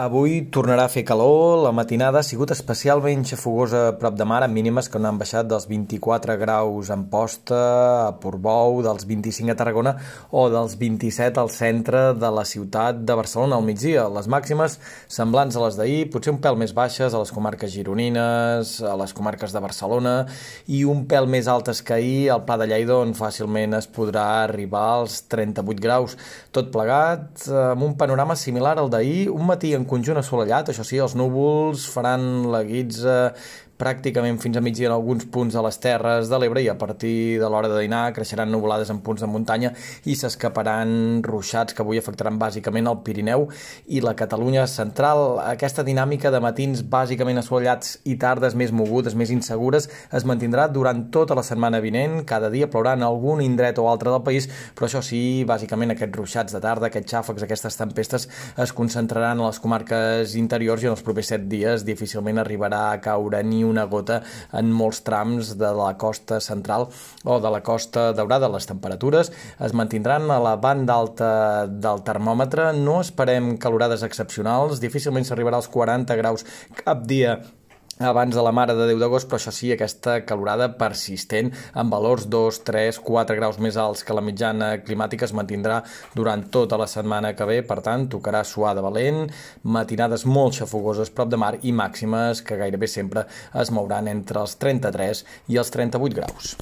Avui tornarà a fer calor, la matinada ha sigut especialment xafogosa a prop de mar, amb mínimes que no han baixat dels 24 graus en posta a Portbou, dels 25 a Tarragona o dels 27 al centre de la ciutat de Barcelona al migdia. Les màximes semblants a les d'ahir, potser un pèl més baixes a les comarques gironines, a les comarques de Barcelona i un pèl més altes que ahir al Pla de Lleida on fàcilment es podrà arribar als 38 graus. Tot plegat amb un panorama similar al d'ahir, un matí en conjunt assolellat, això sí, els núvols faran la guitza pràcticament fins a migdia en alguns punts de les Terres de l'Ebre i a partir de l'hora de dinar creixeran nuvolades en punts de muntanya i s'escaparan ruixats que avui afectaran bàsicament el Pirineu i la Catalunya central. Aquesta dinàmica de matins bàsicament assolellats i tardes més mogudes, més insegures, es mantindrà durant tota la setmana vinent. Cada dia plourà en algun indret o altre del país, però això sí, bàsicament aquests ruixats de tarda, aquests xàfecs, aquestes tempestes es concentraran a les comarques interiors i en els propers set dies difícilment arribarà a caure ni una gota en molts trams de la costa central o de la costa daurada. Les temperatures es mantindran a la banda alta del termòmetre. No esperem calorades excepcionals, difícilment s'arribarà als 40 graus cap dia abans de la Mare de Déu d'agost, però això sí, aquesta calorada persistent amb valors 2, 3, 4 graus més alts que la mitjana climàtica es mantindrà durant tota la setmana que ve, per tant, tocarà suar de valent, matinades molt xafogoses prop de mar i màximes que gairebé sempre es mouran entre els 33 i els 38 graus.